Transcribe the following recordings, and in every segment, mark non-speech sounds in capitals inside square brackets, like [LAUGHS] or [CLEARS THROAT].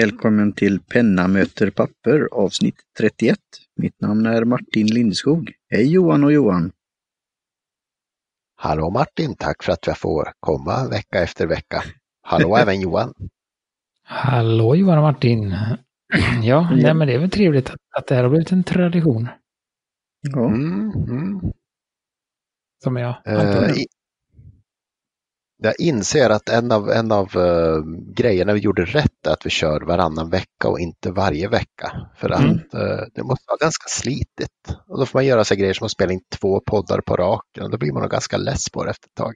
Välkommen till Penna möter papper avsnitt 31. Mitt namn är Martin Lindskog. Hej Johan och Johan! Hallå Martin, tack för att jag får komma vecka efter vecka. Hallå [LAUGHS] även Johan! Hallå Johan och Martin! [CLEARS THROAT] Ja, nej, men det är väl trevligt att, att det här har blivit en tradition. Ja. Mm, mm. Som jag Eh, antar. i- jag inser att en av, en av eh, grejerna vi gjorde rätt är att vi kör varannan vecka och inte varje vecka. För att Mm. eh, det måste vara ganska slitigt. Och då får man göra sig grejer som att spela in två poddar på raken. Och då blir man nog ganska less på det efter ett tag.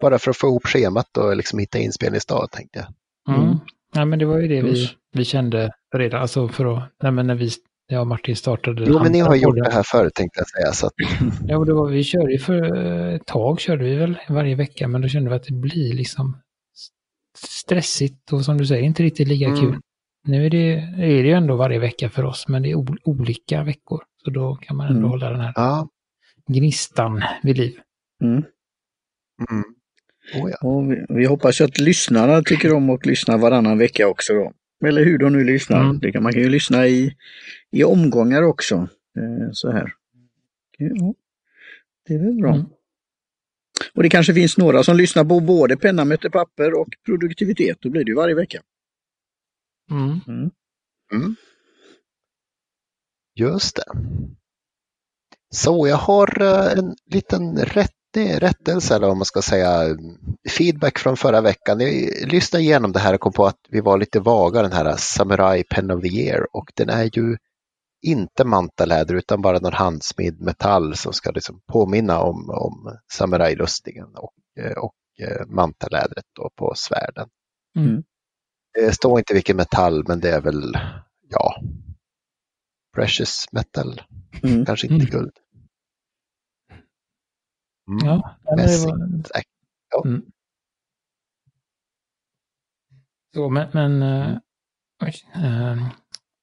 Bara för att få ihop schemat och liksom hitta inspelningsdag tänkte jag. Mm. Mm. Ja, men det var ju det vi, vi kände redan, alltså för att, nej, men när vi, jag och Martin startade. Jo, men ni har gjort det här förut tänkte jag säga. Så att, Ja, och det var, vi körde ju för ett tag körde vi väl varje vecka, men då kände vi att det blir liksom stressigt och som du säger, inte riktigt lika Mm. kul. Nu är det, är det ju ändå varje vecka för oss, men det är olika veckor. Så då kan man ändå Mm. hålla den här ja. gnistan vid liv. Mm. Mm. Oh, ja. Och vi, vi hoppas ju att lyssnarna tycker om att lyssna varannan vecka också då. Eller hur de nu lyssnar. Mm. Det kan, man kan ju lyssna i, i omgångar också. Eh, så här. Ja, det är väl bra. Mm. Och det kanske finns några som lyssnar på både penna möter papper och produktivitet. Då blir det ju varje vecka. Mm. Mm. Mm. Just det. Så jag har eh, en liten rätt, rättelse, eller vad man ska säga, feedback från förra veckan. Jag lyssnade igenom det här och kom på att vi var lite vaga, den här Samurai Pen of the Year, och den är ju inte mantaläder utan bara någon handsmidd metall som ska liksom påminna om, om samurajrustningen och, eh, och eh, mantalädret då på svärden. Mm. Det står inte vilken metall, men det är väl, ja, precious metal, Mm. kanske inte Mm. guld. Mm. Ja, Mässing. var, Säkert. Mm. Så, men, men oj, eh,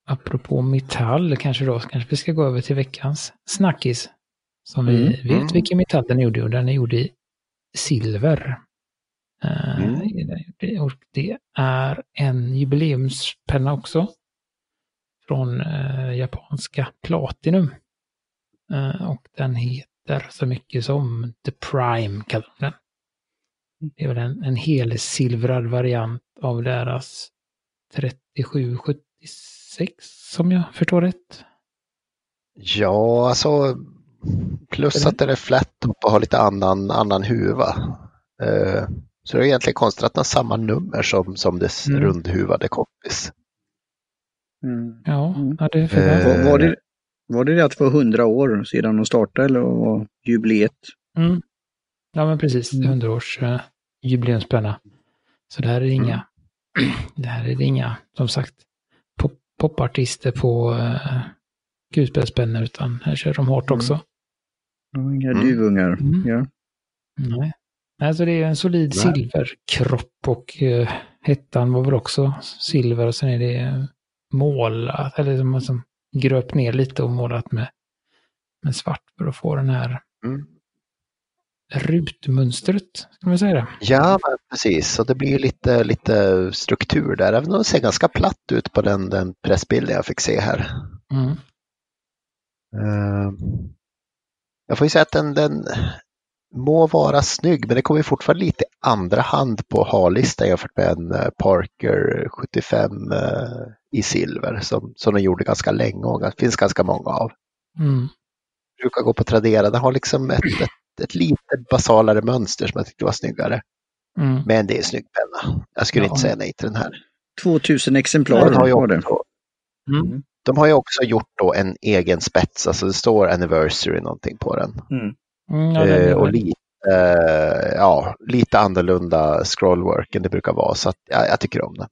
apropå metall kanske då, kanske vi ska gå över till veckans snackis. Som vi Mm. vet Mm. vilken metall den är gjord i och den är gjord i silver. Eh, Mm. Och det är en jubileumspenna också. Från eh, japanska Platinum. Och den heter så mycket som The Prime kallar de den. Det är väl en, en helsilvrad variant av deras 3776 som jag förstår rätt. Ja, alltså plus Eller? att den är flat och har lite annan, annan huva. Eh, så det är egentligen konstigt att den har samma nummer som, som dess Mm. rundhuvade kompis. Mm. Ja, Mm. ja det är för Eh, Var, var, det, var det det att det var 100 år sedan de startade eller var jubileet? mm. Ja men precis, det är Mm. 100 års uh, jubileumspenna. Så det här är inga, [CLEARS THROAT] det här är inga, som sagt, pop, popartister på uh, kulspetspennor utan här kör de hårt Mm. också. Ja, Inga Mm. duvungar. Mm. Ja. Nej. Alltså det är en solid Nej. silverkropp och uh, hettan var väl också silver och sen är det eh, målat, eller som, som gröpt ner lite och målat med, med svart för att få den här Mm. rutmönstret, ska man säga det? Ja, precis. Så det blir ju lite, lite struktur där, även om det ser ganska platt ut på den, den pressbilden jag fick se här. Mm. Eh, Jag får ju säga att den, den må vara snygg, men det kommer fortfarande lite andra hand på ha-listan jämfört med en eh, Parker 75 eh, i silver som, som de gjorde ganska länge och det finns ganska många av. Mm. Brukar gå på Tradera, den har liksom ett, ett, ett lite basalare mönster som jag tyckte var snyggare. Mm. Men det är en snygg penna. Jag skulle Ja. inte säga nej till den här. 2000 exemplar Den har var det. också, Mm. de har ju också gjort då en egen spets, alltså det står anniversary någonting på den. Mm. Mm, ja, den Eh, och lite, eh, ja, lite annorlunda scrollwork än det brukar vara. Så att, ja, jag tycker om den.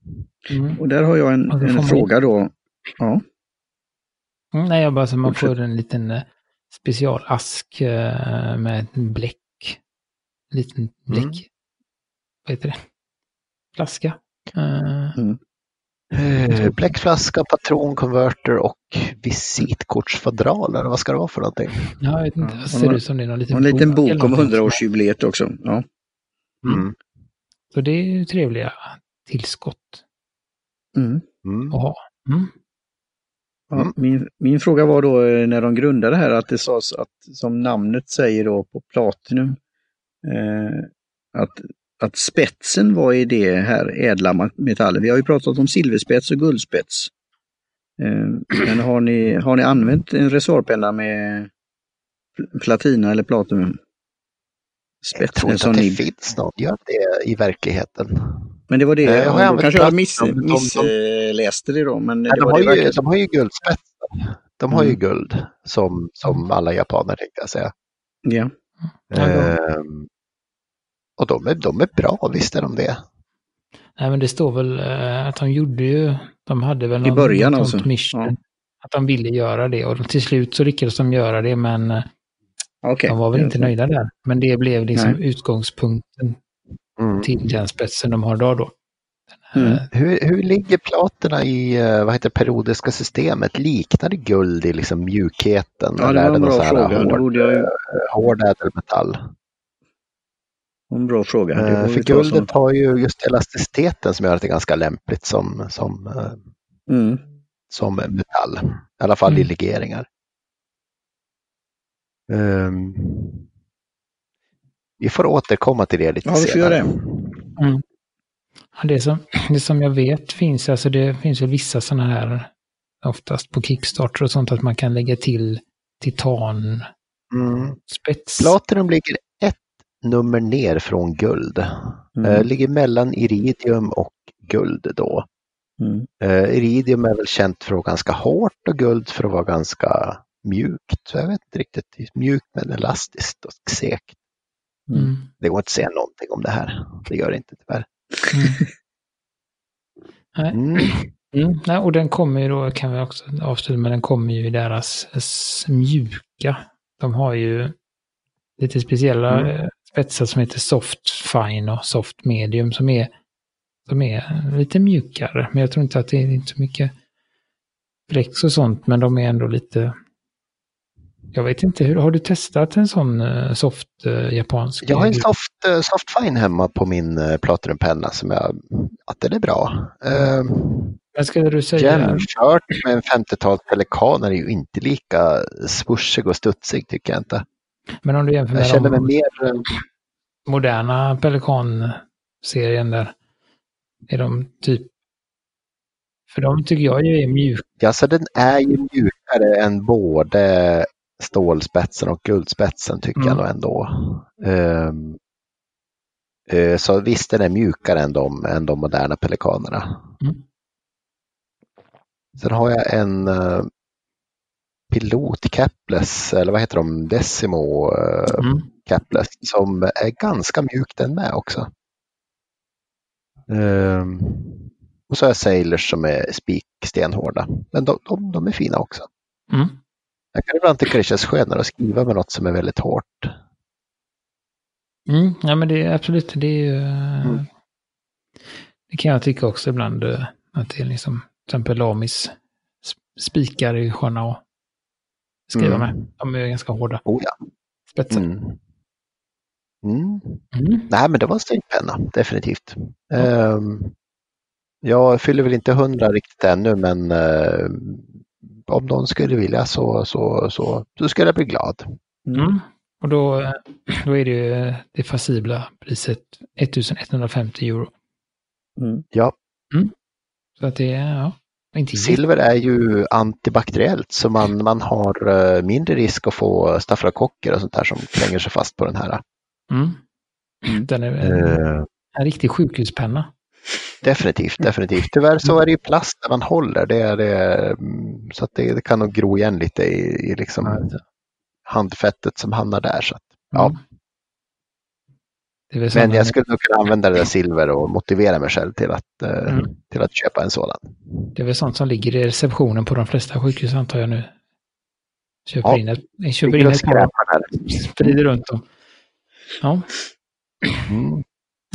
mm. Och där har jag en, det en man- fråga då. Ja. Mm, nej, jag bara så man får en liten eh, specialask eh, med en bläck. Liten bläck. Mm. Vad heter det? Flaska. Eh, bläckflaska, patronkonverter och visitkortsfodral. Eller vad ska det vara för någonting? ja, jag vet inte. Ja, Det ser och- ut som det är någon Och liten en liten bok eller om någonting. 100-årsjubileet också. Ja. Mm. Mm. Så det är ju trevliga tillskott. Mm. Mm. att ha. Mm. Ja, Mm. min, min fråga var då eh, när de grundade det här att det sades att, som namnet säger då på Platinum, eh, att, att spetsen var i det här ädla metallen. Vi har ju pratat om silverspets och guldspets. Eh, men har ni, har ni använt en resorpenna med pl- platina eller platinum? Jag tror Spetsen inte som att det ni... finns någon gör det i verkligheten. Men det var det, Eh, jag har då kanske jag platinum, miss, de- de- missläste det då. Men det de, har det ju, de har ju guldspetsar. De har ju Mm. guld som, som alla japaner tänkte jag säga. Ja. Ja, Ehm, och de är, de är bra, visst är de det. Nej, men det står väl eh, att de gjorde ju, de hade väl I början alltså? mission. Ja. Att de ville göra det och till slut så lyckades de göra det men eh, Okej. de var väl inte nöjda där. Men det blev liksom Nej. utgångspunkten Mm. till den spetsen de har idag då. Mm. Hur, hur ligger platerna i eh, vad heter det, periodiska systemet? Liknar det guld i liksom mjukheten? Ja, det eller var är en någon här fråga. Det Hård, ju... hård ädelmetall? En bra fråga. Eh, För ta guldet har ju just elasticiteten som gör att det är ganska lämpligt som, som, eh, som- Mm. som metall. I alla fall i Mm. legeringar. Ehm, vi får återkomma till det lite Ja, vi får senare. göra det. Ja, Det som, [CLEARS THROAT] det som jag vet finns, alltså det finns ju vissa sådana här, oftast på Kickstarter och sånt, att man kan lägga till titanspets. Mm. Platinum ligger nummer ner från guld. Mm. Eh, ligger mellan iridium och guld då. Mm. Eh, iridium är väl känt för att vara ganska hårt och guld för att vara ganska mjukt. Så jag vet inte riktigt, mjukt men elastiskt och segt. Mm. Det går inte att säga någonting om det här. Det gör det inte tyvärr. Mm. [LAUGHS] Nej. Mm. Mm, nej, och den kommer ju då, kan vi också avsluta med, den kommer ju i deras mjuka. De har ju lite speciella Mm. eh, spetsar som heter soft fine och soft medium som är, som är lite mjukare. Men jag tror inte att det är inte så mycket flex och sånt, men de är ändå lite... Jag vet inte, hur har du testat en sån eh, soft eh, japansk? Jag har en soft, soft fine hemma på min uh, Platinum-penna som jag, att den är bra. Uh, Men skulle du säga... jämfört med en 50-tals Pelikan är ju inte lika swooshig och studsig tycker jag inte. Men om du jämför med Jag känner mig de mer, eh, moderna Pelikan-serien där, är de typ... För de tycker jag ju är mjuka. alltså den är ju mjukare än både stålspetsen och guldspetsen tycker jag Mm. nog ändå. Ehm, eh, så visst den är mjukare än de, än de moderna pelikanerna. Mm. Sen har jag en uh, pilot capless, eller vad heter de, Decimo uh, Mm. capless, som är ganska mjuk den med också. Ehm, och så har jag sailors som är spikstenhårda, men de, de, de är fina också. Mm. Jag kan ibland tycka det känns skönare att skriva med något som är väldigt hårt. Mm. Ja men det är absolut, det är ju... eh, Mm. Det kan jag tycka också ibland, eh, att det är liksom, till exempel Lamis sp- spikar är sköna att skriva Mm. med. De är ganska hårda Oh ja. spetsar. Mm. Mm. Mm. Nej, men det var en snygg penna, definitivt. Ehm, jag fyller väl inte hundra riktigt ännu, men eh, om någon skulle vilja så, så, så, så skulle jag bli glad. Mm. Och då, eh, då är det ju eh, det facibla priset 1150 euro. Mm. Ja, Så att det är, ja, silver är ju antibakteriellt så man, man har eh, mindre risk att få stafylokocker och sånt där som klänger sig fast på den här. Mm. Den är en, Eh, en riktig sjukhuspenna. definitivt, definitivt. Tyvärr så är det ju plast där man håller, det är det, mm, så att det, det kan nog gro igen lite i, i liksom handfettet som hamnar där. Så att, ja. Mm. Men jag skulle nog kunna använda det där silver och motivera mig själv till att, eh, Mm. till att köpa en sådan. Det är väl sånt som ligger i receptionen på de flesta sjukhus antar jag nu. Köper Ja. in ett, köper in ett par sprider runt dem. Ja, Mm.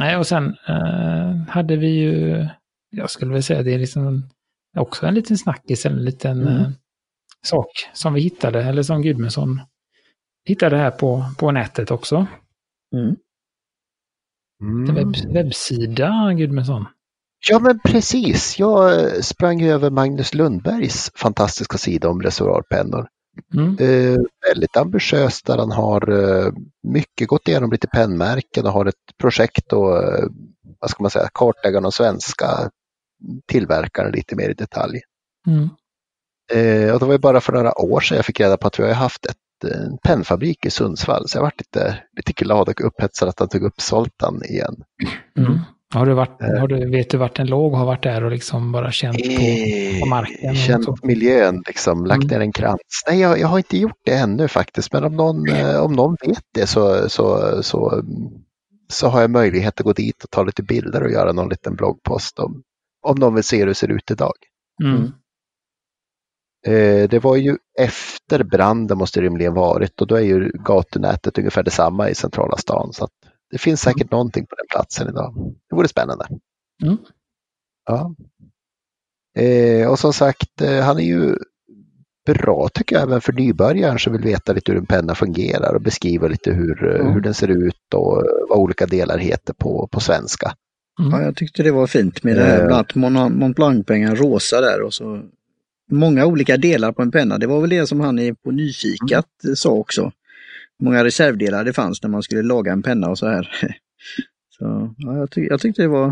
nej och sen eh, hade vi ju, jag skulle väl säga det är liksom också en liten snackis, en liten Mm. eh, sak som vi hittade, eller som Gudmundsson hittade här på, på nätet också. Mm. Mm. webb, webbsida, Gudmundsson. Ja men precis, jag sprang över Magnus Lundbergs fantastiska sida om reservoarpennor. Mm. Eh, väldigt ambitiös där han har eh, mycket gått igenom lite pennmärken och har ett projekt och eh, vad ska man säga, kartlägga de svenska tillverkarna lite mer i detalj. Mm. Eh, och det var ju bara för några år sedan jag fick reda på att vi har haft ett, en pennfabrik i Sundsvall så jag varit lite, lite glad och upphetsad att han tog upp Zoltan igen. Mm. Har du varit, Eh. har du, vet du vart en låg har varit där och liksom bara känt på, på marken? och Känt så? miljön, liksom, lagt Mm. ner en krans. Nej, jag, jag har inte gjort det ännu faktiskt, men om någon, eh, om någon vet det så, så, så, så har jag möjlighet att gå dit och ta lite bilder och göra någon liten bloggpost om, om någon vill se hur det ser ut idag. Mm. Eh, det var ju efter branden måste det rimligen varit och då är ju gatunätet ungefär detsamma i centrala stan. Så att det finns säkert någonting på den platsen idag. Det vore spännande. Mm. Ja. Eh, och som sagt, eh, han är ju bra tycker jag även för nybörjaren som vill veta lite hur en penna fungerar och beskriva lite hur, Mm. hur den ser ut och vad olika delar heter på, på svenska. Mm. Ja, jag tyckte det var fint med det här, bland annat Mon- Mont Blanc-pengan rosa där och så många olika delar på en penna. Det var väl det som han på Nyfikat eh, sa också. Många reservdelar det fanns när man skulle laga en penna och så här. [LAUGHS] Så, ja, jag, ty- jag tyckte det var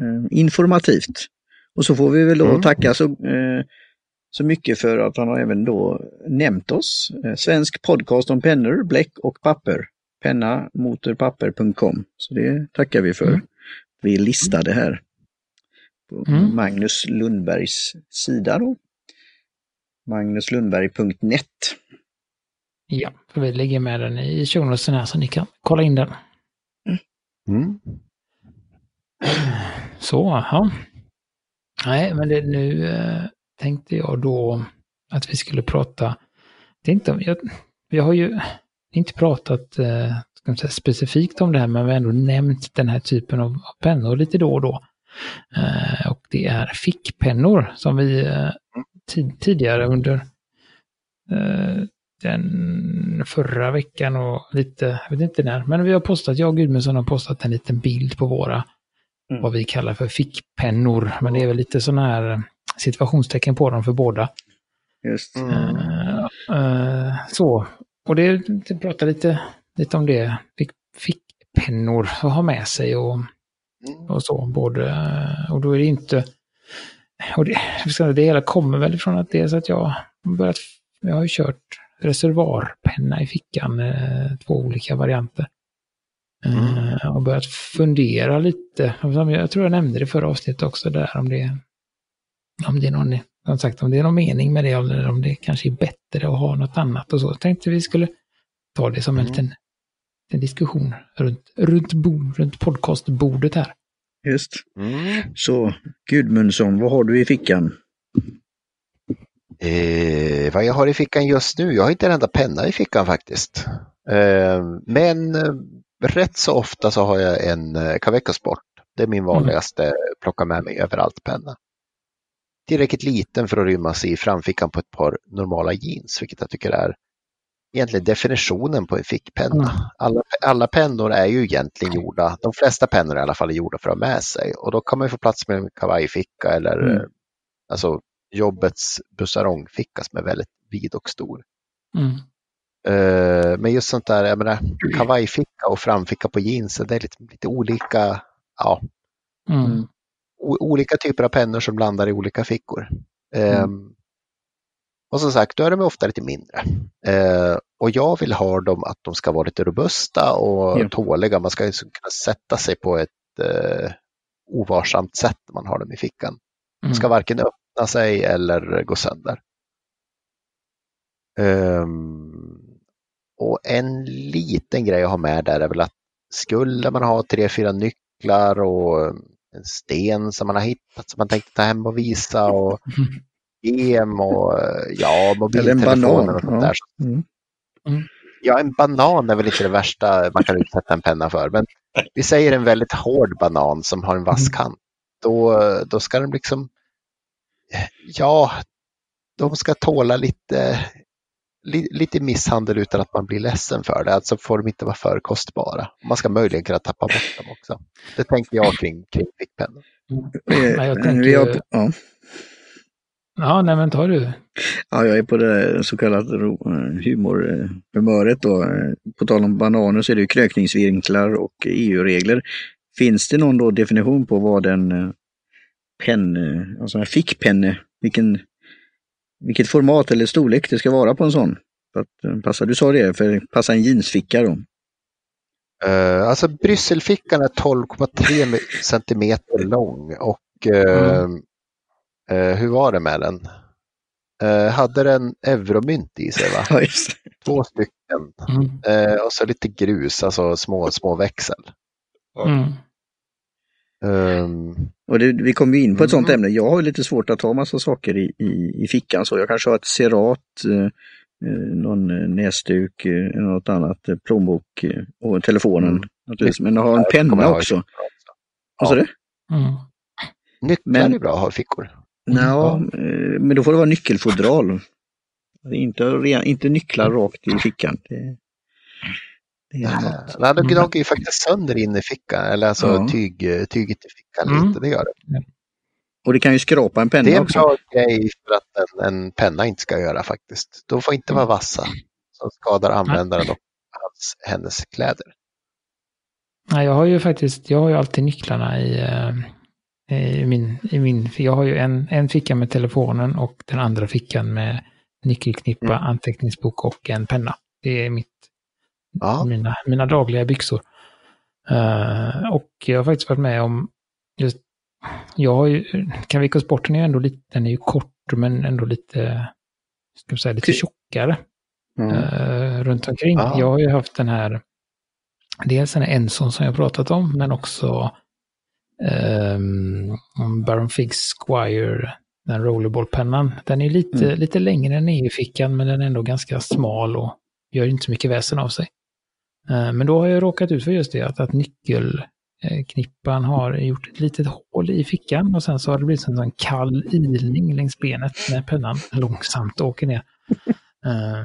eh, informativt. Och så får vi väl då Mm. tacka så, eh, så mycket för att han har även då nämnt oss. Eh, svensk podcast om pennor, bläck och papper. Pennamotorpapper.com. Så det tackar vi för. Mm. Vi listade här på Mm. Magnus Lundbergs sida då. Magnuslundberg.net. Ja, för vi lägger med den i show notesen här så ni kan kolla in den. Mm. Så, ja. Nej, men det, nu eh, tänkte jag då att vi skulle prata, tänkte, jag, vi har ju inte pratat eh, ska man säga, specifikt om det här, men vi har ändå nämnt den här typen av pennor lite då och då. Eh, och det är fickpennor som vi eh, tid, tidigare under eh, den förra veckan och lite, jag vet inte när, men vi har postat, jag och Gudmundsson har postat en liten bild på våra Mm. vad vi kallar för fickpennor. Men det är väl lite sådana här situationstecken på dem för båda. Just. Mm. Eh, eh, så, och det, det pratar lite, lite om det. Fick, fickpennor att ha med sig och, Mm. och så. Både, och då är det inte... Och det, det hela kommer väl ifrån att det är så att jag börjat... Jag har ju kört reservoarpenna i fickan, eh, två olika varianter. Eh, och börjat fundera lite. Jag tror jag nämnde det i förra avsnittet också där om det, om det är någon, som sagt, om det är någon mening med det eller om det kanske är bättre att ha något annat och så. Jag tänkte vi skulle ta det som en Mm. liten, en diskussion runt, runt, bo, runt podcastbordet här. Just. Mm. Så Gudmundsson, vad har du i fickan? Eh, vad jag har i fickan just nu? Jag har inte en enda penna i fickan faktiskt. Eh, men eh, rätt så ofta så har jag en eh, Caveco Sport. Det är min vanligaste plocka med mig överallt penna. Tillräckligt liten för att rymmas i framfickan på ett par normala jeans, vilket jag tycker är egentligen definitionen på en fickpenna. Mm. Alla, alla pennor är ju egentligen gjorda, de flesta pennor i alla fall är gjorda för att ha med sig och då kan man ju få plats med en kavajficka eller Mm. eh, alltså jobbets bussarongficka som är väldigt vid och stor. Mm. Eh, men just sånt där, jag menar, kavajficka och framficka på jeansen, det är lite, lite olika, ja, Mm. olika typer av pennor som landar i olika fickor. Ehm, och som sagt, då är de ofta lite mindre. Eh, och jag vill ha dem att de ska vara lite robusta och Ja. tåliga. Man ska ju kunna sätta sig på ett eh, ovarsamt sätt när man har dem i fickan. De ska Mm. varken öppna sig eller gå sönder. Ehm, och en liten grej jag har med där är väl att skulle man ha tre, fyra nycklar och en sten som man har hittat som man tänkte ta hem och visa och [LAUGHS] gem och eh, ja, mobiltelefoner banan. och sånt Ja. där. Mm. Ja, en banan är väl inte det värsta man kan utsätta en penna för. Men vi säger en väldigt hård banan som har en vass kant. Då, då ska den liksom, ja, de ska tåla lite, li, lite misshandel utan att man blir ledsen för det. Alltså får de inte vara för kostbara. Man ska möjligen kunna tappa bort dem också. Det tänker jag kring, kring fickpennor. Nej, jag tänker- Vi har, ja. Ja, nej men tar du. Ja, jag är på det så kallade eh, humorhumöret då. Eh, På tal om bananer så är det ju krökningsvinklar och EU-regler. Finns det någon då definition på vad en eh, penn, eh, alltså en fickpenne, vilken, vilket format eller storlek det ska vara på en sån? För att eh, passa, du sa det, för att passa en jeansficka då. Eh, alltså Brysselfickan är 12,3 me- centimeter lång och eh, eh, hur var det med den? Eh, hade den euromynt i sig va? [LAUGHS] Två stycken. Mm. Eh, och så lite grus, alltså små, små växel. Mm. Ehm, Och det, vi kommer ju in på ett sånt Mm. ämne. Jag har ju lite svårt att ha massa saker i, i, i fickan så jag kanske har ett serat, eh, eh, någon eh, näsduk, eh, något annat, eh, plånbok eh, och telefonen. Mm. Naturligtvis. Men jag har en penna också. Vad sa du? Mm. Nycklar är bra att ha i fickor. Eh, men då får det vara nyckelfodral. Inte, inte nycklar rakt i fickan. Det, det är något. Nej, de Mm. gnager ju faktiskt sönder in i fickan, eller alltså Ja. tyg, tyget i fickan Mm. lite, det gör det. Och det kan ju skrapa en Det är penna en också. bra grej för att en, en penna inte ska göra faktiskt. De får inte vara vassa, som skadar användaren och hans, hennes kläder. Nej, jag har ju faktiskt, jag har ju alltid nycklarna i, eh, i min, i min, för jag har ju en, en ficka med telefonen och den andra fickan med nyckelknippa, Mm. anteckningsbok och en penna. Det är mitt, Ja. mina, mina dagliga byxor. Eh, och jag har faktiskt varit med om just, jag har ju, Kavikos-sporten är ju ändå lite, den är ju kort men ändå lite, ska vi säga, lite tjockare Ja. eh, runt omkring. Ja. Jag har ju haft den här, dels den här Enson som jag pratat om, men också um, Baron Figs Squire, den rollerballpennan. Den är lite, Mm. lite längre än EU-fickan, men den är ändå ganska smal och gör inte så mycket väsen av sig. Eh, men då har jag råkat ut för just det, att, att nyckelknippan har gjort ett litet hål i fickan och sen så har det blivit en sån kall ilning längs benet när pennan långsamt åker ner. Eh,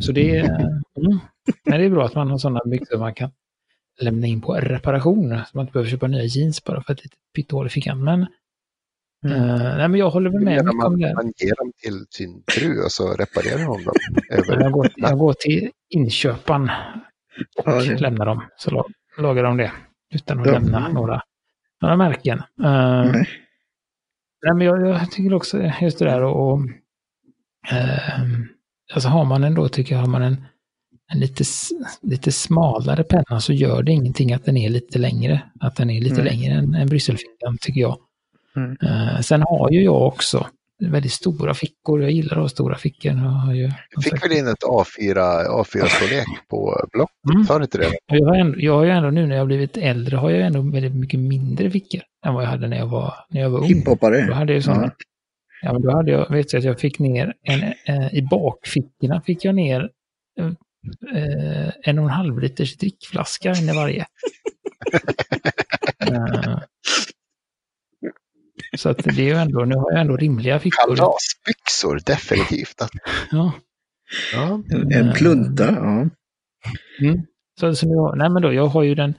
så det är, [LAUGHS] mm, det är bra att man har sådana byxor man kan lämna in på reparation. Så man inte behöver köpa nya jeans bara för ett litet pyttehål i fickan. Men, Mm. eh, nej, men jag håller väl med mycket om man, det. man ger dem till sin fru och så reparerar hon dem. [LAUGHS] Över. Jag går, jag går till inköparen och Ja, det- lämnar dem. Så la- lagar de det utan att Ja. lämna några, några märken. Eh, Nej. Nej, men jag, jag tycker också just det där och, och eh, alltså har man ändå, tycker jag, har man en, en lite, lite smalare penna så gör det ingenting att den är lite längre. Att den är lite Nej. längre än, än Brysselfickan, tycker jag. Mm. Eh, sen har ju jag också väldigt stora fickor. Jag gillar att ha stora fickor. Jag har ju, Jag fick väl in ett A4, A4-storlek på Blocket, Mm. sa du inte det? Jag har, ändå, jag har ju ändå nu när jag har blivit äldre har jag ändå väldigt mycket mindre fickor än vad jag hade när jag var, när jag var ung. Då Hiphoppare. hade jag sådana. Ja. Ja, men då hade jag, vet jag att jag fick ner, en, eh, i bakfickorna fick jag ner eh, en och en halv liters drickflaska in i varje. [LAUGHS] Eh, så att det är ju ändå, nu har jag ändå rimliga fickor. Kalasbyxor, definitivt. [LAUGHS] Ja. Ja. En, en plunta, ja. Mm. Så, så nu, nej men då, jag har ju den,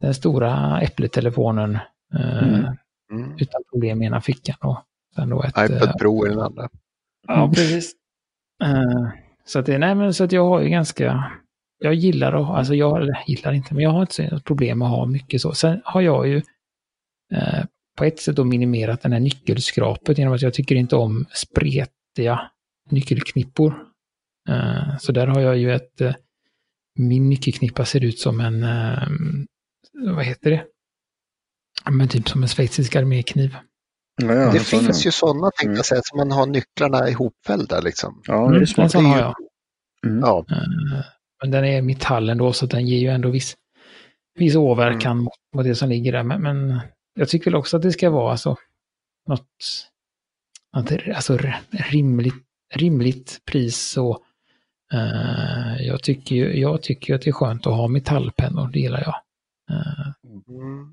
den stora äppletelefonen eh, Mm. Mm. utan problem i ena fickan. Och sen då ett, iPad eh, Pro i den andra. Ja, precis. Eh, så att, det, nej, men så att jag har ju ganska, jag gillar att, alltså jag gillar inte, men jag har inte så något problem att ha mycket så. Sen har jag ju eh, på ett sätt då minimerat den här nyckelskrapet genom att jag tycker inte om spretiga nyckelknippor. Eh, så där har jag ju ett, eh, min nyckelknippa ser ut som en, eh, vad heter det? Men typ som en schweizisk armékniv ja, ja det finns ju sådana, tänkte Mm. jag säga, som man har nycklarna ihopfällda liksom. Ja, det Mm, är smart. Det är har ju- jag. Mm. Ja, Eh, Men den är metall ändå så den ger ju ändå viss, viss åverkan Mm. mot, mot det som ligger där. Men, men jag tycker väl också att det ska vara alltså något, något alltså rimligt, rimligt pris och eh, jag tycker ju jag tycker ju att det är skönt att ha metallpennor, det gillar jag. Mm.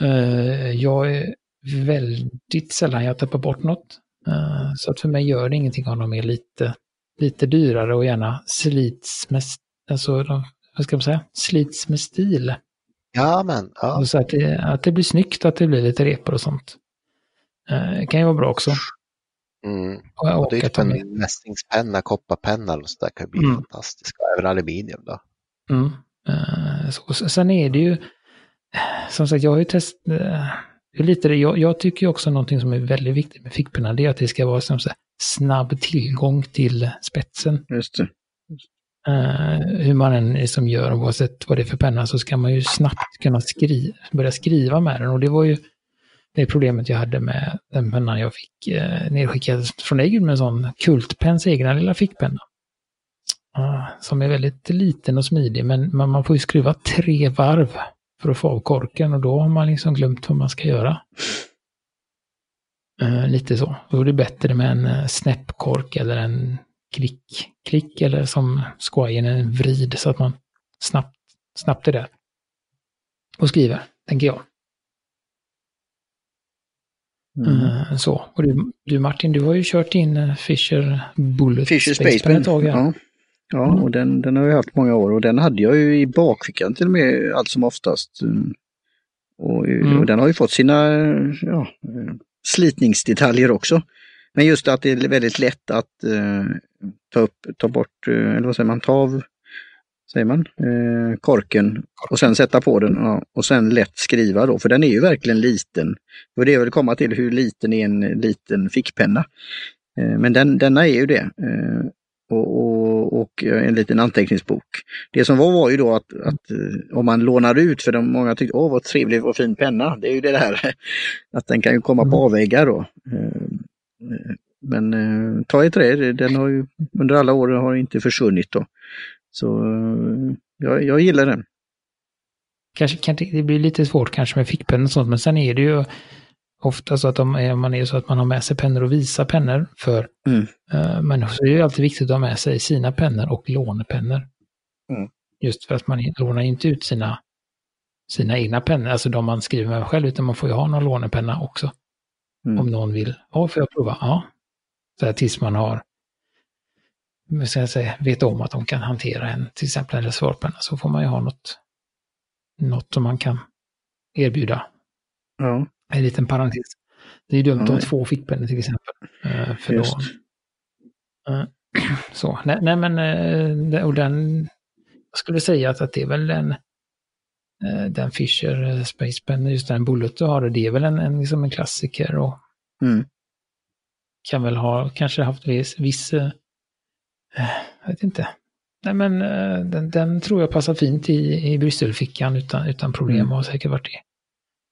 Eh, jag är väldigt sällan jag tappar bort något. Eh, så att för mig gör det ingenting om de är lite, lite dyrare och gärna slits med, alltså, de, vad ska man säga, slits med stil. Ja, men. Ja. Så att det, att det blir snyggt, att det blir lite repor och sånt. Eh, kan ju vara bra också. Mm. Och, Och det är typ en mässingspenna, kopparpenna och sådär kan ju bli Mm. fantastiska. Även aluminium då. Mm. Eh, så, sen är det ju, som sagt, jag har ju testat, det är lite det, jag, jag tycker också någonting som är väldigt viktigt med fickpennan, det är att det ska vara som så snabb tillgång till spetsen. Just det. Eh, hur man än liksom gör, oavsett vad det är för penna, så ska man ju snabbt kunna skri börja skriva med den. Och det var ju det problemet jag hade med den pennan jag fick eh, nedskickad från dig, med en sån Kultpens egna lilla fickpenna. Ah, som är väldigt liten och smidig, men man, man får ju skruva tre varv för att få av korken och då har man liksom glömt vad man ska göra. Eh, lite så. Då är det bättre med en uh, snäppkork eller en klick, klick eller som Squire en vrid så att man snabbt, snabbt är där. Och skriver, tänker jag. Mm. Eh, så. Och du, du Martin, du har ju kört in eh, Fisher Bullet Fisher Spacepen. ett tag här. Ja, ja Mm. och den, den har jag haft många år och den hade jag ju i bakfickan till och med allt som oftast. Mm. Och, Mm. och den har ju fått sina ja, eh, slitningsdetaljer också. Men just att det är väldigt lätt att eh, ta upp, ta bort, eh, eller vad säger man, ta av, säger man, eh, korken och sen sätta på den ja, och sen lätt skriva då, för den är ju verkligen liten. Och det är väl komma till hur liten är en liten fickpenna. Eh, men den, denna är ju det. Eh, och, och, och en liten anteckningsbok. Det som var var ju då att, att eh, om man lånar ut, för de, många tyckte åh vad trevlig och fin penna, det är ju det här [LAUGHS] att den kan ju komma på Mm. avväggar då. Eh, eh, Men eh, ta i trä, den har ju under alla år har inte försvunnit då. Så eh, jag, jag gillar den. Kanske, kan det, det blir lite svårt kanske med fickpennor och sånt, men sen är det ju ofta så att de är, man är så att man har med sig pennor och visa pennor för Mm. eh, människor. Så det är ju alltid viktigt att ha med sig sina pennor och lånepennor. Mm. Just för att man lånar inte ut sina, sina egna pennor, alltså de man skriver med själv, utan man får ju ha någon lånepenna också. Mm. Om någon vill. Ja, får jag prova? Ja. Så här, tills man har ska jag säga, vet om att de kan hantera en, till exempel en reservoarpenna, så får man ju ha något, något som man kan erbjuda. Ja, En liten parentes. Det är ju dumt om två fickpennor till exempel. Eh, För just. då, eh, [CLEARS THROAT] så, nej, nej men, eh, det- och den, jag skulle säga att, att det är väl eh, den Fisher Space Pen, just den Bullet du har, det är väl en, en, liksom en klassiker och Mm. kan väl ha kanske haft viss, viss jag vet inte. Nej men den, den tror jag passar fint i, i brysselfickan utan, utan problem Mm. och har säkert varit i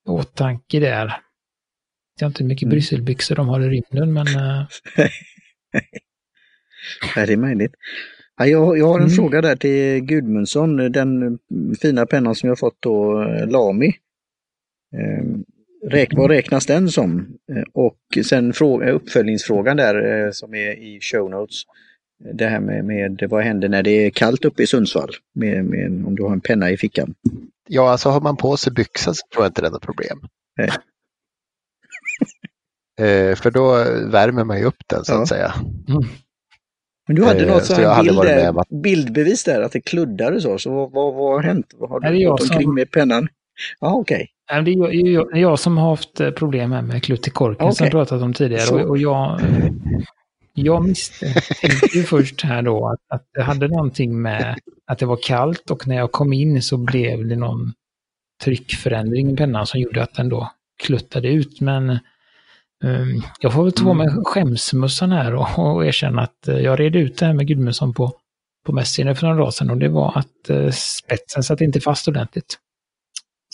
åtanke där. Jag vet inte hur mycket Mm. brysselbyxor de har i rymden men eh, [LAUGHS] Ja, det är möjligt. Ja, jag, jag har en Mm. fråga där till Gudmundsson, den fina pennan som jag fått då, eh, Lamy. Eh, räk, vad räknas den som? Eh, Och sen fråga, uppföljningsfrågan där eh, som är i show notes. Det här med, med vad händer när det är kallt uppe i Sundsvall? Med, med, om du har en penna i fickan. Ja, alltså har man på sig byxor så tror jag inte det är något problem. Nej. [LAUGHS] Eh, för då värmer man ju upp den så Ja. att säga. Men du hade Eh, något så här hade bild varit med där, bildbevis där, att det kluddar och så. Så vad, vad, vad har hänt? Vad har du gått omkring som- med pennan? Ja, okej. nej, det är jag, jag, jag som har haft eh, problem här med klutt i korken som Okej. jag pratat om tidigare. Så. Och, och jag, jag misstänkte ju först här då att, att det hade någonting med att det var kallt och när jag kom in så blev det någon tryckförändring i pennan som gjorde att den då kluttade ut. Men um, jag får väl ta Mm. mig skämsmössan här och, och erkänna att eh, jag red ut det här med Gudmundsson på, på Messenger för några dagar sedan och det var att eh, spetsen satt inte fast ordentligt.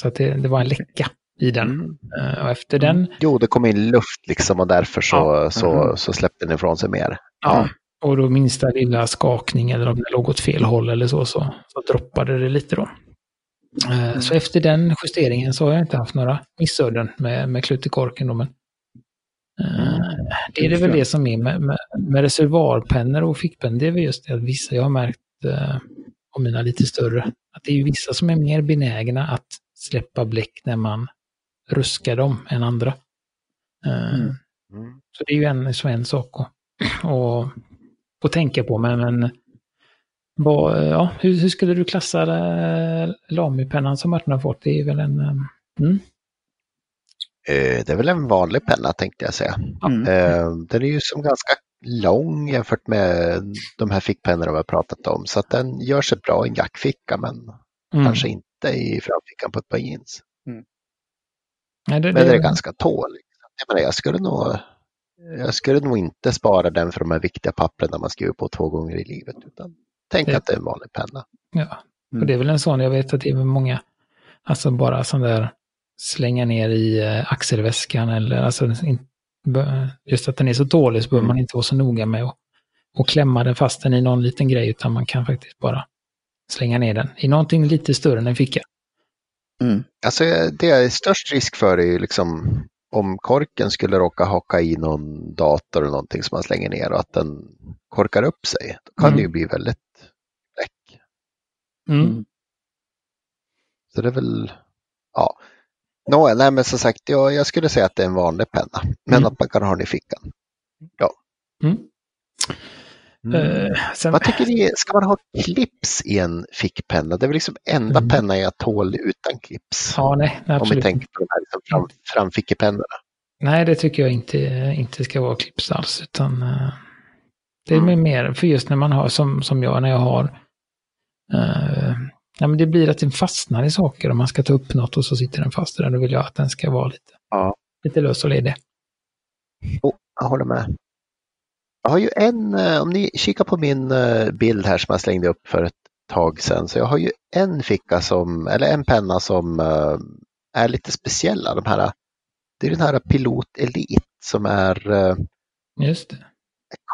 Så att det, det var en läcka i den. Mm. Eh, och efter den, Jo, det kom in luft liksom och därför så, Ja. så, Mhm. så släppte den ifrån sig mer. ja, och då minsta lilla skakning eller om det låg åt fel håll eller så, så, så droppade det lite då. Eh, Så efter den justeringen så har jag inte haft några missöden med, med klutt i korken. Då, men, eh, det är det väl det som är med, med, med reservoarpennor och fickpennor. Det är väl just det att vissa, jag har märkt om mina lite större, att det är vissa som är mer benägna att släppa bläck när man ruskar dem än andra. Eh, Mm. Så det är ju en, så en sak att, att, att tänka på. Men, men Vad, ja, hur, hur skulle du klassa eh, Lamy-pennan som Martin har fått? Det är väl en... eh, Mm, Det är väl en vanlig penna tänkte jag säga. Mm. Den är ju som ganska lång jämfört med de här fickpennorna vi har pratat om. Så att den gör sig bra i en jackficka men mm. kanske inte i framfickan på ett par jeans. Nej, det, Men det är ganska tålig. Jag, menar, jag, skulle nog, jag skulle nog inte spara den för de här viktiga pappren när man skriver på två gånger i livet. Utan tänk Det- att det är en vanlig penna. Ja, Mm. och det är väl en sån, jag vet att det är många, alltså bara sån där slänga ner i eh, axelväskan eller alltså just att den är så tålig så behöver Mm. man inte vara så noga med att och klämma den fast den i någon liten grej utan man kan faktiskt bara slänga ner den i någonting lite större än en ficka. Mm. Alltså det är störst risk för är ju liksom om korken skulle råka haka i någon dator eller någonting som man slänger ner och att den korkar upp sig. Då kan Mm. det ju bli väldigt läck. Mm. Mm. Så det är väl, ja. Nå, nej men som sagt, jag, jag skulle säga att det är en vanlig penna. Men Mm. att man kan ha den i fickan. Mm. Mm. Eh, sen, Vad tycker ni, ska man ha clips i en fickpenna? Det är väl liksom enda Mm. penna jag tål utan clips. ja, nej, nej, om vi absolut. tänker på de här liksom fram, framfickepennorna. Nej, det tycker jag inte, inte ska vara clips alls, utan eh, det är Mm. mer för just när man har, som, som jag, när jag har, uh, ja, men det blir att den fastnar i saker om man ska ta upp något och så sitter den fast där. Då vill jag att den ska vara lite, Ja. lite lös och ledig. Oh, jag håller med. Jag har ju en, eh, om ni kikar på min eh, bild här som jag slängde upp för ett tag sedan, så jag har ju en ficka som, eller en penna som eh, är lite speciella. De här, det är den här Pilot Elite som är Just det.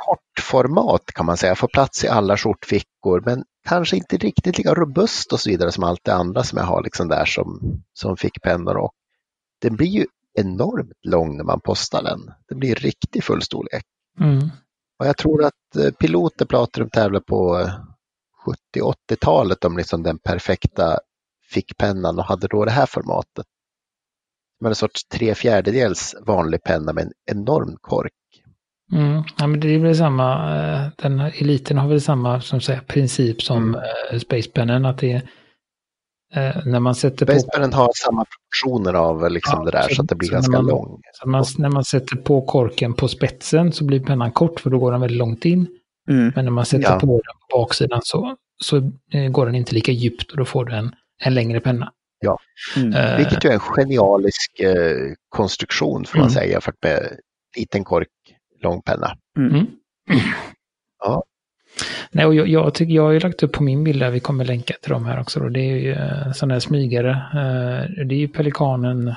kortformat kan man säga, får plats i alla skjortfickor men kanske inte riktigt lika robust och så vidare som allt det andra som jag har liksom där som, som fickpennor. Och den blir ju enormt lång när man postar den. Det blir riktigt full storlek. Mm. Och jag tror att eh, piloter pratar om tävlar på eh, 70-80-talet om liksom den perfekta fickpennan och hade då det här formatet. Med en sorts tre fjärdedels vanlig penna med en enorm kork. Mm. Ja, men det är väl samma, eh, den eliten har väl samma som säger, princip som mm. Spacepennen, att det är eh, när man sätter på Basepennen har samma proportioner av liksom Ja, det där så- så att det blir ganska man- lång. Så man, när man sätter på korken på spetsen så blir pennan kort för då går den väldigt långt in. Mm. Men när man sätter Ja. på den på baksidan så, så eh, går den inte lika djupt och då får du en, en längre penna. Mm. Eh, Vilket ju är en genialisk eh, konstruktion får man Mm. säga jämfört med liten kork, lång penna. Mm. Ja. Nej, och jag, jag, tycker, jag har ju lagt upp på min bild där, vi kommer länka till dem här också. Då. Det är ju eh, sådana här smygare. Eh, det är ju Pelikanen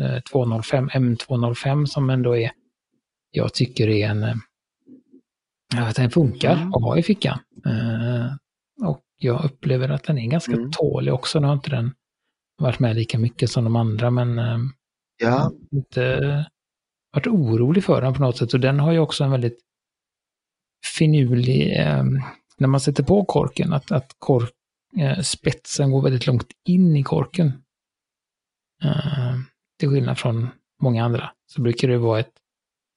eh, 205, M205 som ändå är, jag tycker är en, eh, vet, den funkar Mm. att ha i fickan. Eh, och jag upplever att den är ganska Mm. tålig också. Nu har inte den varit med lika mycket som de andra, men eh, Ja, inte varit orolig för den på något sätt. Och den har ju också en väldigt finurlig, eh, när man sätter på korken, att, att kork, eh, spetsen går väldigt långt in i korken. Eh, till skillnad från många andra så brukar det vara ett,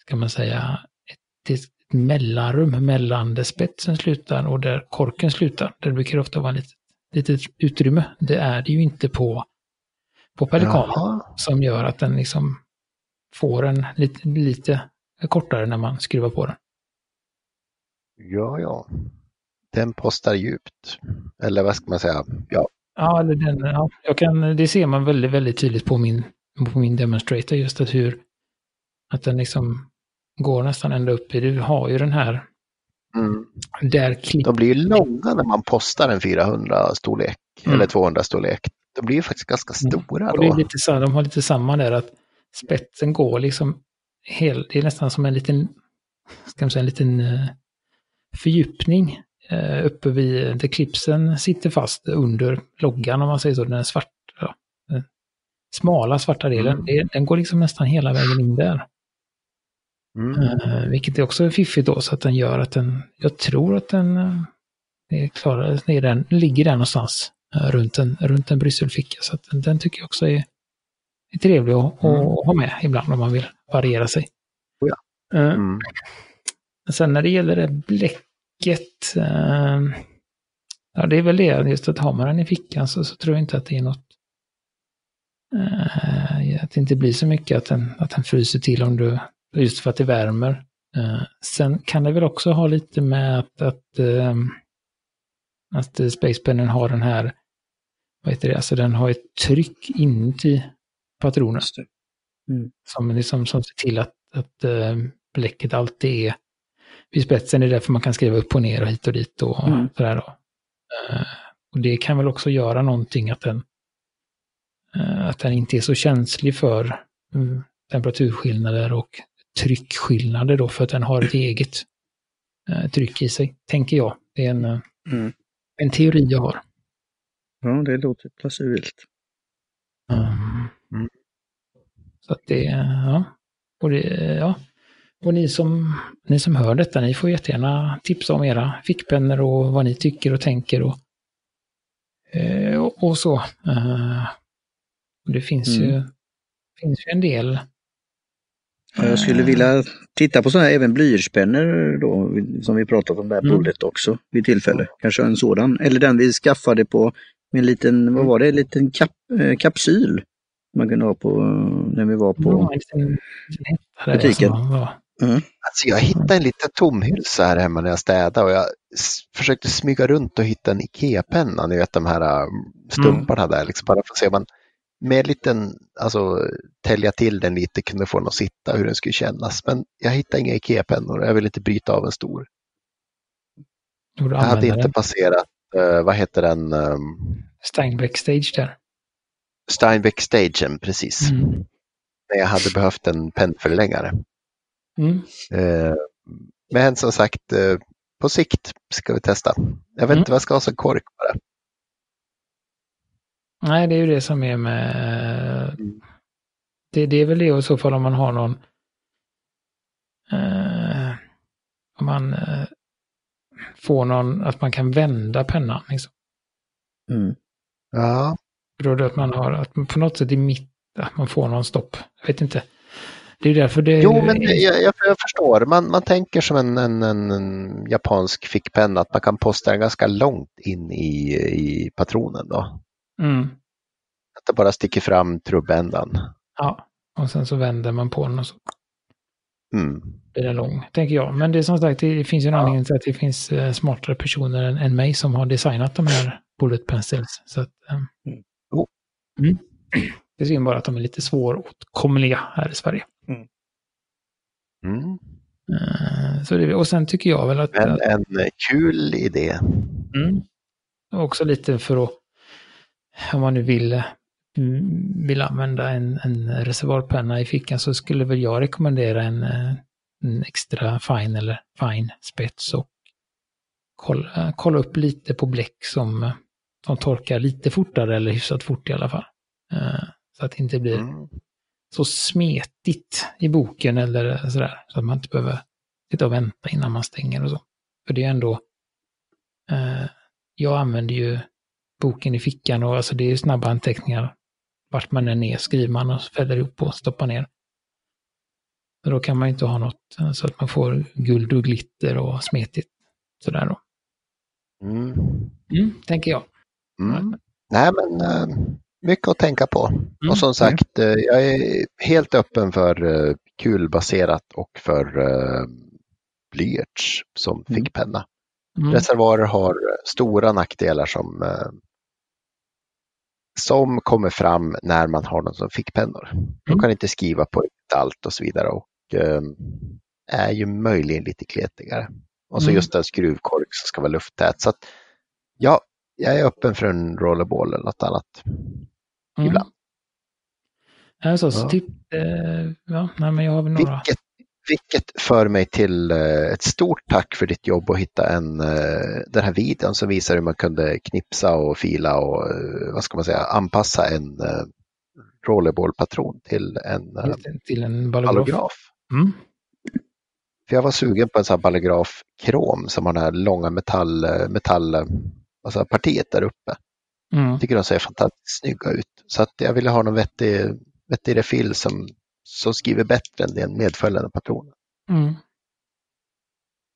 ska man säga, ett, ett mellanrum mellan där spetsen slutar och där korken slutar. Där brukar det ofta vara ett litet utrymme. Det är det ju inte på, på pelikanen som gör att den liksom får en lite, lite kortare när man skruvar på den. Ja, ja. Den postar djupt. Eller vad ska man säga? Ja, Ja, eller den, ja jag kan, det ser man väldigt, väldigt tydligt på min, på min demonstrator, just att hur att den liksom går nästan ända upp i, du har ju den här, mm. de blir ju långa när man postar en 400 storlek Mm. eller 200 storlek. De blir ju faktiskt ganska stora och det är då. lite de har lite samma där att spetsen går liksom hel, det är nästan som en liten, ska man säga, en liten eh, fördjupning eh, uppe vid där klipsen sitter fast under loggan om man säger så, den är svart, ja, den smala svarta delen, Mm. den går liksom nästan hela vägen in där. Mm. Eh, vilket är också fiffigt då, så att den gör att den, jag tror att den eh, är klar, är den, ligger där någonstans eh, runt en, runt en brysselficka. Så att den, den tycker jag också är, är trevlig att, Mm. att ha med ibland om man vill variera sig. Oh ja. Eh, Mm. Sen när det gäller det bläcket, eh, Ja, det är väl det, just att har man den i fickan så, så tror jag inte att det är något eh, att det inte blir så mycket att den, att den fryser till om du, just för att det värmer. Eh, sen kan det väl också ha lite med att, att, eh, att Spacepennen har den här, vad heter det, alltså den har ett tryck inuti patronen. Mm. Som, liksom, som ser till att, att eh, bläcket alltid är vid spetsen. Det är därför man kan skriva upp och ner och hit och dit och Mm. sådär då. Eh, och det kan väl också göra någonting att den, eh, att den inte är så känslig för mm, temperaturskillnader och tryckskillnader då för att den har ett [CLEARS THROAT] eget eh, tryck i sig, tänker jag. Det är en, Mm. en teori jag har. Ja, det låter plausibelt. Mm. Mm. Så att det, ja. Och, det, ja. Och ni, som, ni som hör detta, ni får jättegärna tipsa om era fickpennor och vad ni tycker och tänker och, eh, och, och så. Eh, och det finns, ju, Mm. finns ju en del. Ja, jag skulle vilja titta på sådana här även blyertspennor då, som vi pratat om där, Mm. Bullet också vid tillfälle. Kanske en sådan. Eller den vi skaffade på med en liten, vad var det, en liten kap, eh, kapsyl. Man kunde ha på eh, när vi var på... Ja, en en Butiken. som var- Alltså jag hittade en liten tomhylsa här hemma när jag städade och jag försökte smyga runt och hitta en IKEA-penna, ni vet de här äh, stumparna där, liksom bara för att se om man med en liten, alltså tälja till den lite, kunde få den att sitta, hur den skulle kännas. Men jag hittade inga IKEA-pennor och jag ville inte bryta av en stor. Jag hade inte den. passerat, eh, vad heter den, um, Steinbeck Stage där. Steinbeck-stagen precis. Mm. När jag hade behövt en pennförlängare. Mm. Eh, men som sagt, eh, på sikt ska vi testa. Jag vet Mm. inte vad jag ska ha som kork bara. Nej, det är ju det som är med... Mm. Det, det är väl det i så fall om man har någon... Eh, om man eh, får någon, att man kan vända pennan. Liksom. Mm. Ja, Då det att man har, att man på något sätt i mitten, att man får någon stopp. Jag vet inte. Det är därför det... jo men jag, jag, jag förstår. Man, man tänker som en, en, en, japansk fickpenna att man kan posta den ganska långt in i, i patronen då. Mm, Att det bara sticker fram trubbändan. ja, och sen så vänder man på den och så Mm. blir den lång, tänker jag. Men det är som sagt, det finns ju en Ja. anledning till att det finns eh, smartare personer än, än mig som har designat de här bullet pencils. Så att. Jo. mm. Det är synd bara att de är lite svåråtkomliga här i Sverige. Mm. Eh, Så det, och sen tycker jag väl att... Att en kul idé. mm, också lite för att, om man nu vill, mm, vill använda en, en reservoarpenna i fickan så skulle väl jag rekommendera en, eh, en extra fine eller fine spets och kolla, kolla upp lite på bläck som, som torkar lite fortare eller hyfsat fort i alla fall. Eh, Så att det inte blir Mm. Så smetigt i boken eller sådär. Så att man inte behöver sitta och vänta innan man stänger och så. För det är ändå, eh, jag använder ju boken i fickan och alltså det är snabba anteckningar. Vart man än är skriver man och fäller ihop och stoppar ner. Så då kan man ju inte ha något eh, så att man får guld och glitter och smetigt. Sådär då. Mm. Mm, tänker jag. Mm. Nej men eh, mycket att tänka på. Mm. Och som sagt, eh, jag är helt öppen för eh, kulbaserat och för eh, blyerts som Mm. fickpenna. Mm. Reservoarer har stora nackdelar som, som kommer fram när man har dem som fickpennor. De Mm. kan inte skriva på allt och så vidare och eh, är ju möjligen lite kletigare. Och så Mm. just en skruvkork som ska vara lufttät. Så att, ja, jag är öppen för en rollerball eller något annat. Mm. ibland. Alltså, så Ja. typ, eh, ja, nej, men jag har väl några. Vilket, vilket för mig till eh, ett stort tack för ditt jobb att hitta en, eh, den här videon som visar hur man kunde knipsa och fila och eh, vad ska man säga, anpassa en eh, rollerballpatron till en eh, till en ballograf. ballograf. Mm. För jag var sugen på en sån här ballograf krom som har det här långa metall, eh, metall alltså partiet där uppe. Mm. Jag tycker de ser fantastiskt snygga ut. Så att jag ville ha någon vettig, vettig refill som, som skriver bättre än den medföljande patronen. Mm.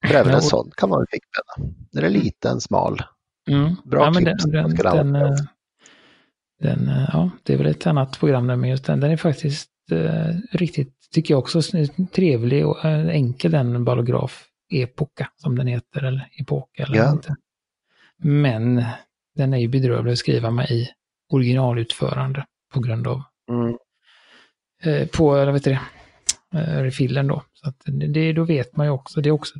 För även en sån kan man väl fickpenna. Den är liten, smal. Mm. Bra ja, men tips. Den, den, den, eh, den, eh, ja, det är väl ett annat program där, men just den, den är faktiskt eh, riktigt, tycker jag också, trevlig och eh, enkel den ballograf Epoca som den heter, eller Epoca eller Ja. inte. Men den är ju bedrövlig att skriva med i originalutförande på grund av, Mm. eh, på, eller vet det, eh, refillen då. Så att det, då vet man ju också, det är också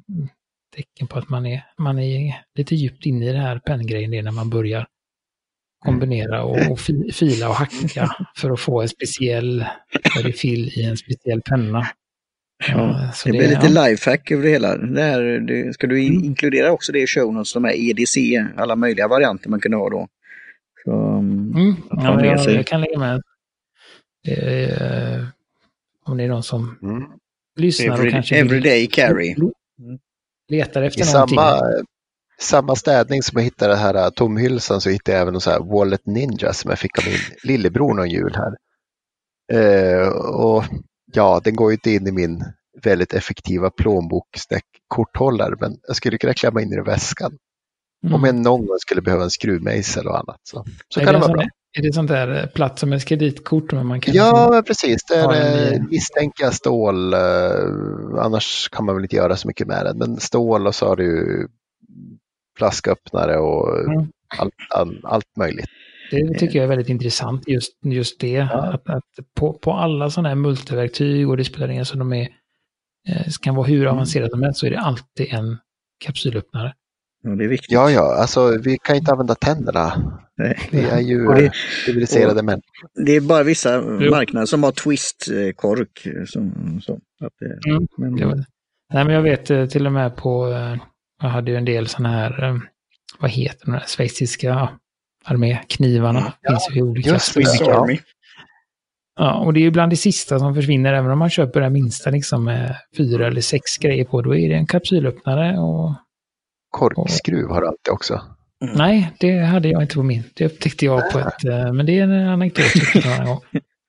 tecken på att man är, man är lite djupt inne i det här penngrejen, det är när man börjar kombinera och, och fi, fila och hacka [LAUGHS] för att få en speciell refill i en speciell penna. Ja, så det blir lite ja. lifehack över det hela. Det här, det, ska du in, inkludera också det i show notes, de här EDC, alla möjliga varianter man kunde ha då. Så, Mm, att ja, jag, jag kan lägga med. Eh, om det är någon som Mm. lyssnar och Every, kanske vill- everyday carry. letar I efter någonting. samma, samma städning som jag hittade den här äh, tomhylsan så hittade jag även en så här Wallet Ninja som jag fick av min lillebror någon jul här. Eh, och ja, den går ju inte in i min väldigt effektiva plånbok-korthållare men jag skulle kunna klämma in i väskan. Mm. Om jag någon gång skulle behöva en skruvmejsel och annat. Så, så är, kan det det vara bra. är det sånt där eh, platt som ett kreditkort? Men man kan Ja, men precis. Det Ja, är den eh, jag stål. eh, annars kan man väl inte göra så mycket med den. Men stål och så har du flasköppnare och Mm. allt, all, allt möjligt. Det tycker jag är väldigt intressant, just, just det. Att, att på, på alla sådana här multiverktyg och det spelar ingen som de är, eh, kan vara hur avancerade som helst, så är det alltid en kapsylöppnare. Ja, det är viktigt. Ja, ja, alltså vi kan inte använda tänderna. Nej. Vi är ju det- civiliserade män. Det är bara vissa Jo. marknader som har twist-kork. Som, som, att det, Mm. men, Det nej, men jag vet eh, till och med på, eh, jag hade ju en del sådana här, eh, vad heter de där schweiziska arméknivarna. Mm. Finns ju olika just. Swiss. Ja. Army. Ja, och det är ju bland det sista som försvinner, även om man köper det minsta liksom med fyra eller sex grejer på, då är det en kapsylöppnare och Korkskruv har du alltid också. nej, det hade jag inte på min. Det upptäckte jag på ett, eh, men det är en anekdot jag.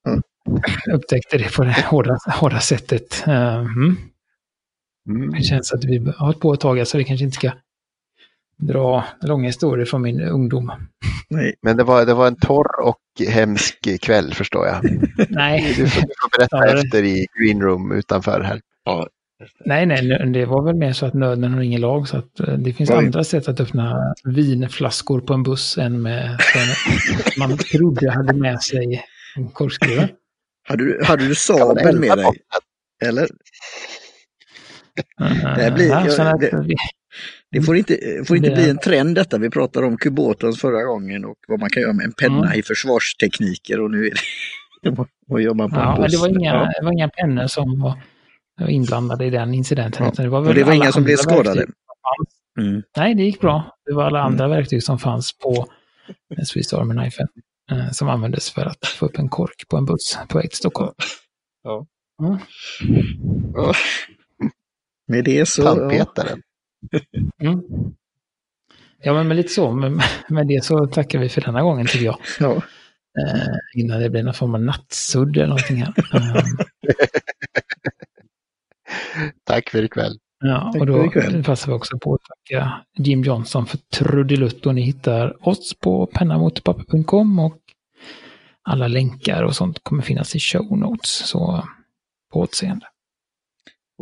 Mm. Upptäckte det på det hårda, hårda sättet. Eh, Mm. Mm. Det känns att vi har hållit på ett tag, så vi kanske inte ska dra långa historier från min ungdom. Nej, Men det var, det var en torr och hemsk kväll förstår jag. Nej, Du får, du får berätta Ja, efter i green room utanför här. nej, nej, det var väl mer så att nöden har ingen lag, så att eh, det finns Oj. andra sätt att öppna vinflaskor på en buss än med som man trodde hade med sig en korkskruv. hade du, hade du Kan man sabel elda med dig? Eller? [LAUGHS] Det blir- ja, jag- det- Det får inte, får inte bli en trend detta. Vi pratade om kubotons förra gången och vad man kan göra med en penna Mm. i försvarstekniker och nu är det [LAUGHS] vad gör man på Ja, men buss? det var inga, Ja. det var inga pennor som var inblandade i den incidenten. Ja, det var och väl det var inga som blev skadade? som. Mm. Nej, det gick bra. Det var alla Mm. andra verktyg som fanns på Swiss Army Knife eh, som användes för att få upp en kork på en buss på väg till Stockholm. Ja. Mm. Med det så... Ja, Tandpetaren. [LAUGHS] Mm. Ja, men med lite så. Med, [LAUGHS] med det så tackar vi för denna gången tycker jag. [LAUGHS] ja. Eh, innan det blir någon form av nattsudd eller någonting här. Eh, Tack för ikväll. Ja, Tack och då passar vi också på att tacka Jim Johnson för trudelutt och ni hittar oss på pennamotorpapper.com och alla länkar och sånt kommer finnas i show notes. Så på återseende.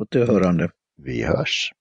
Återhörande. Vi hörs!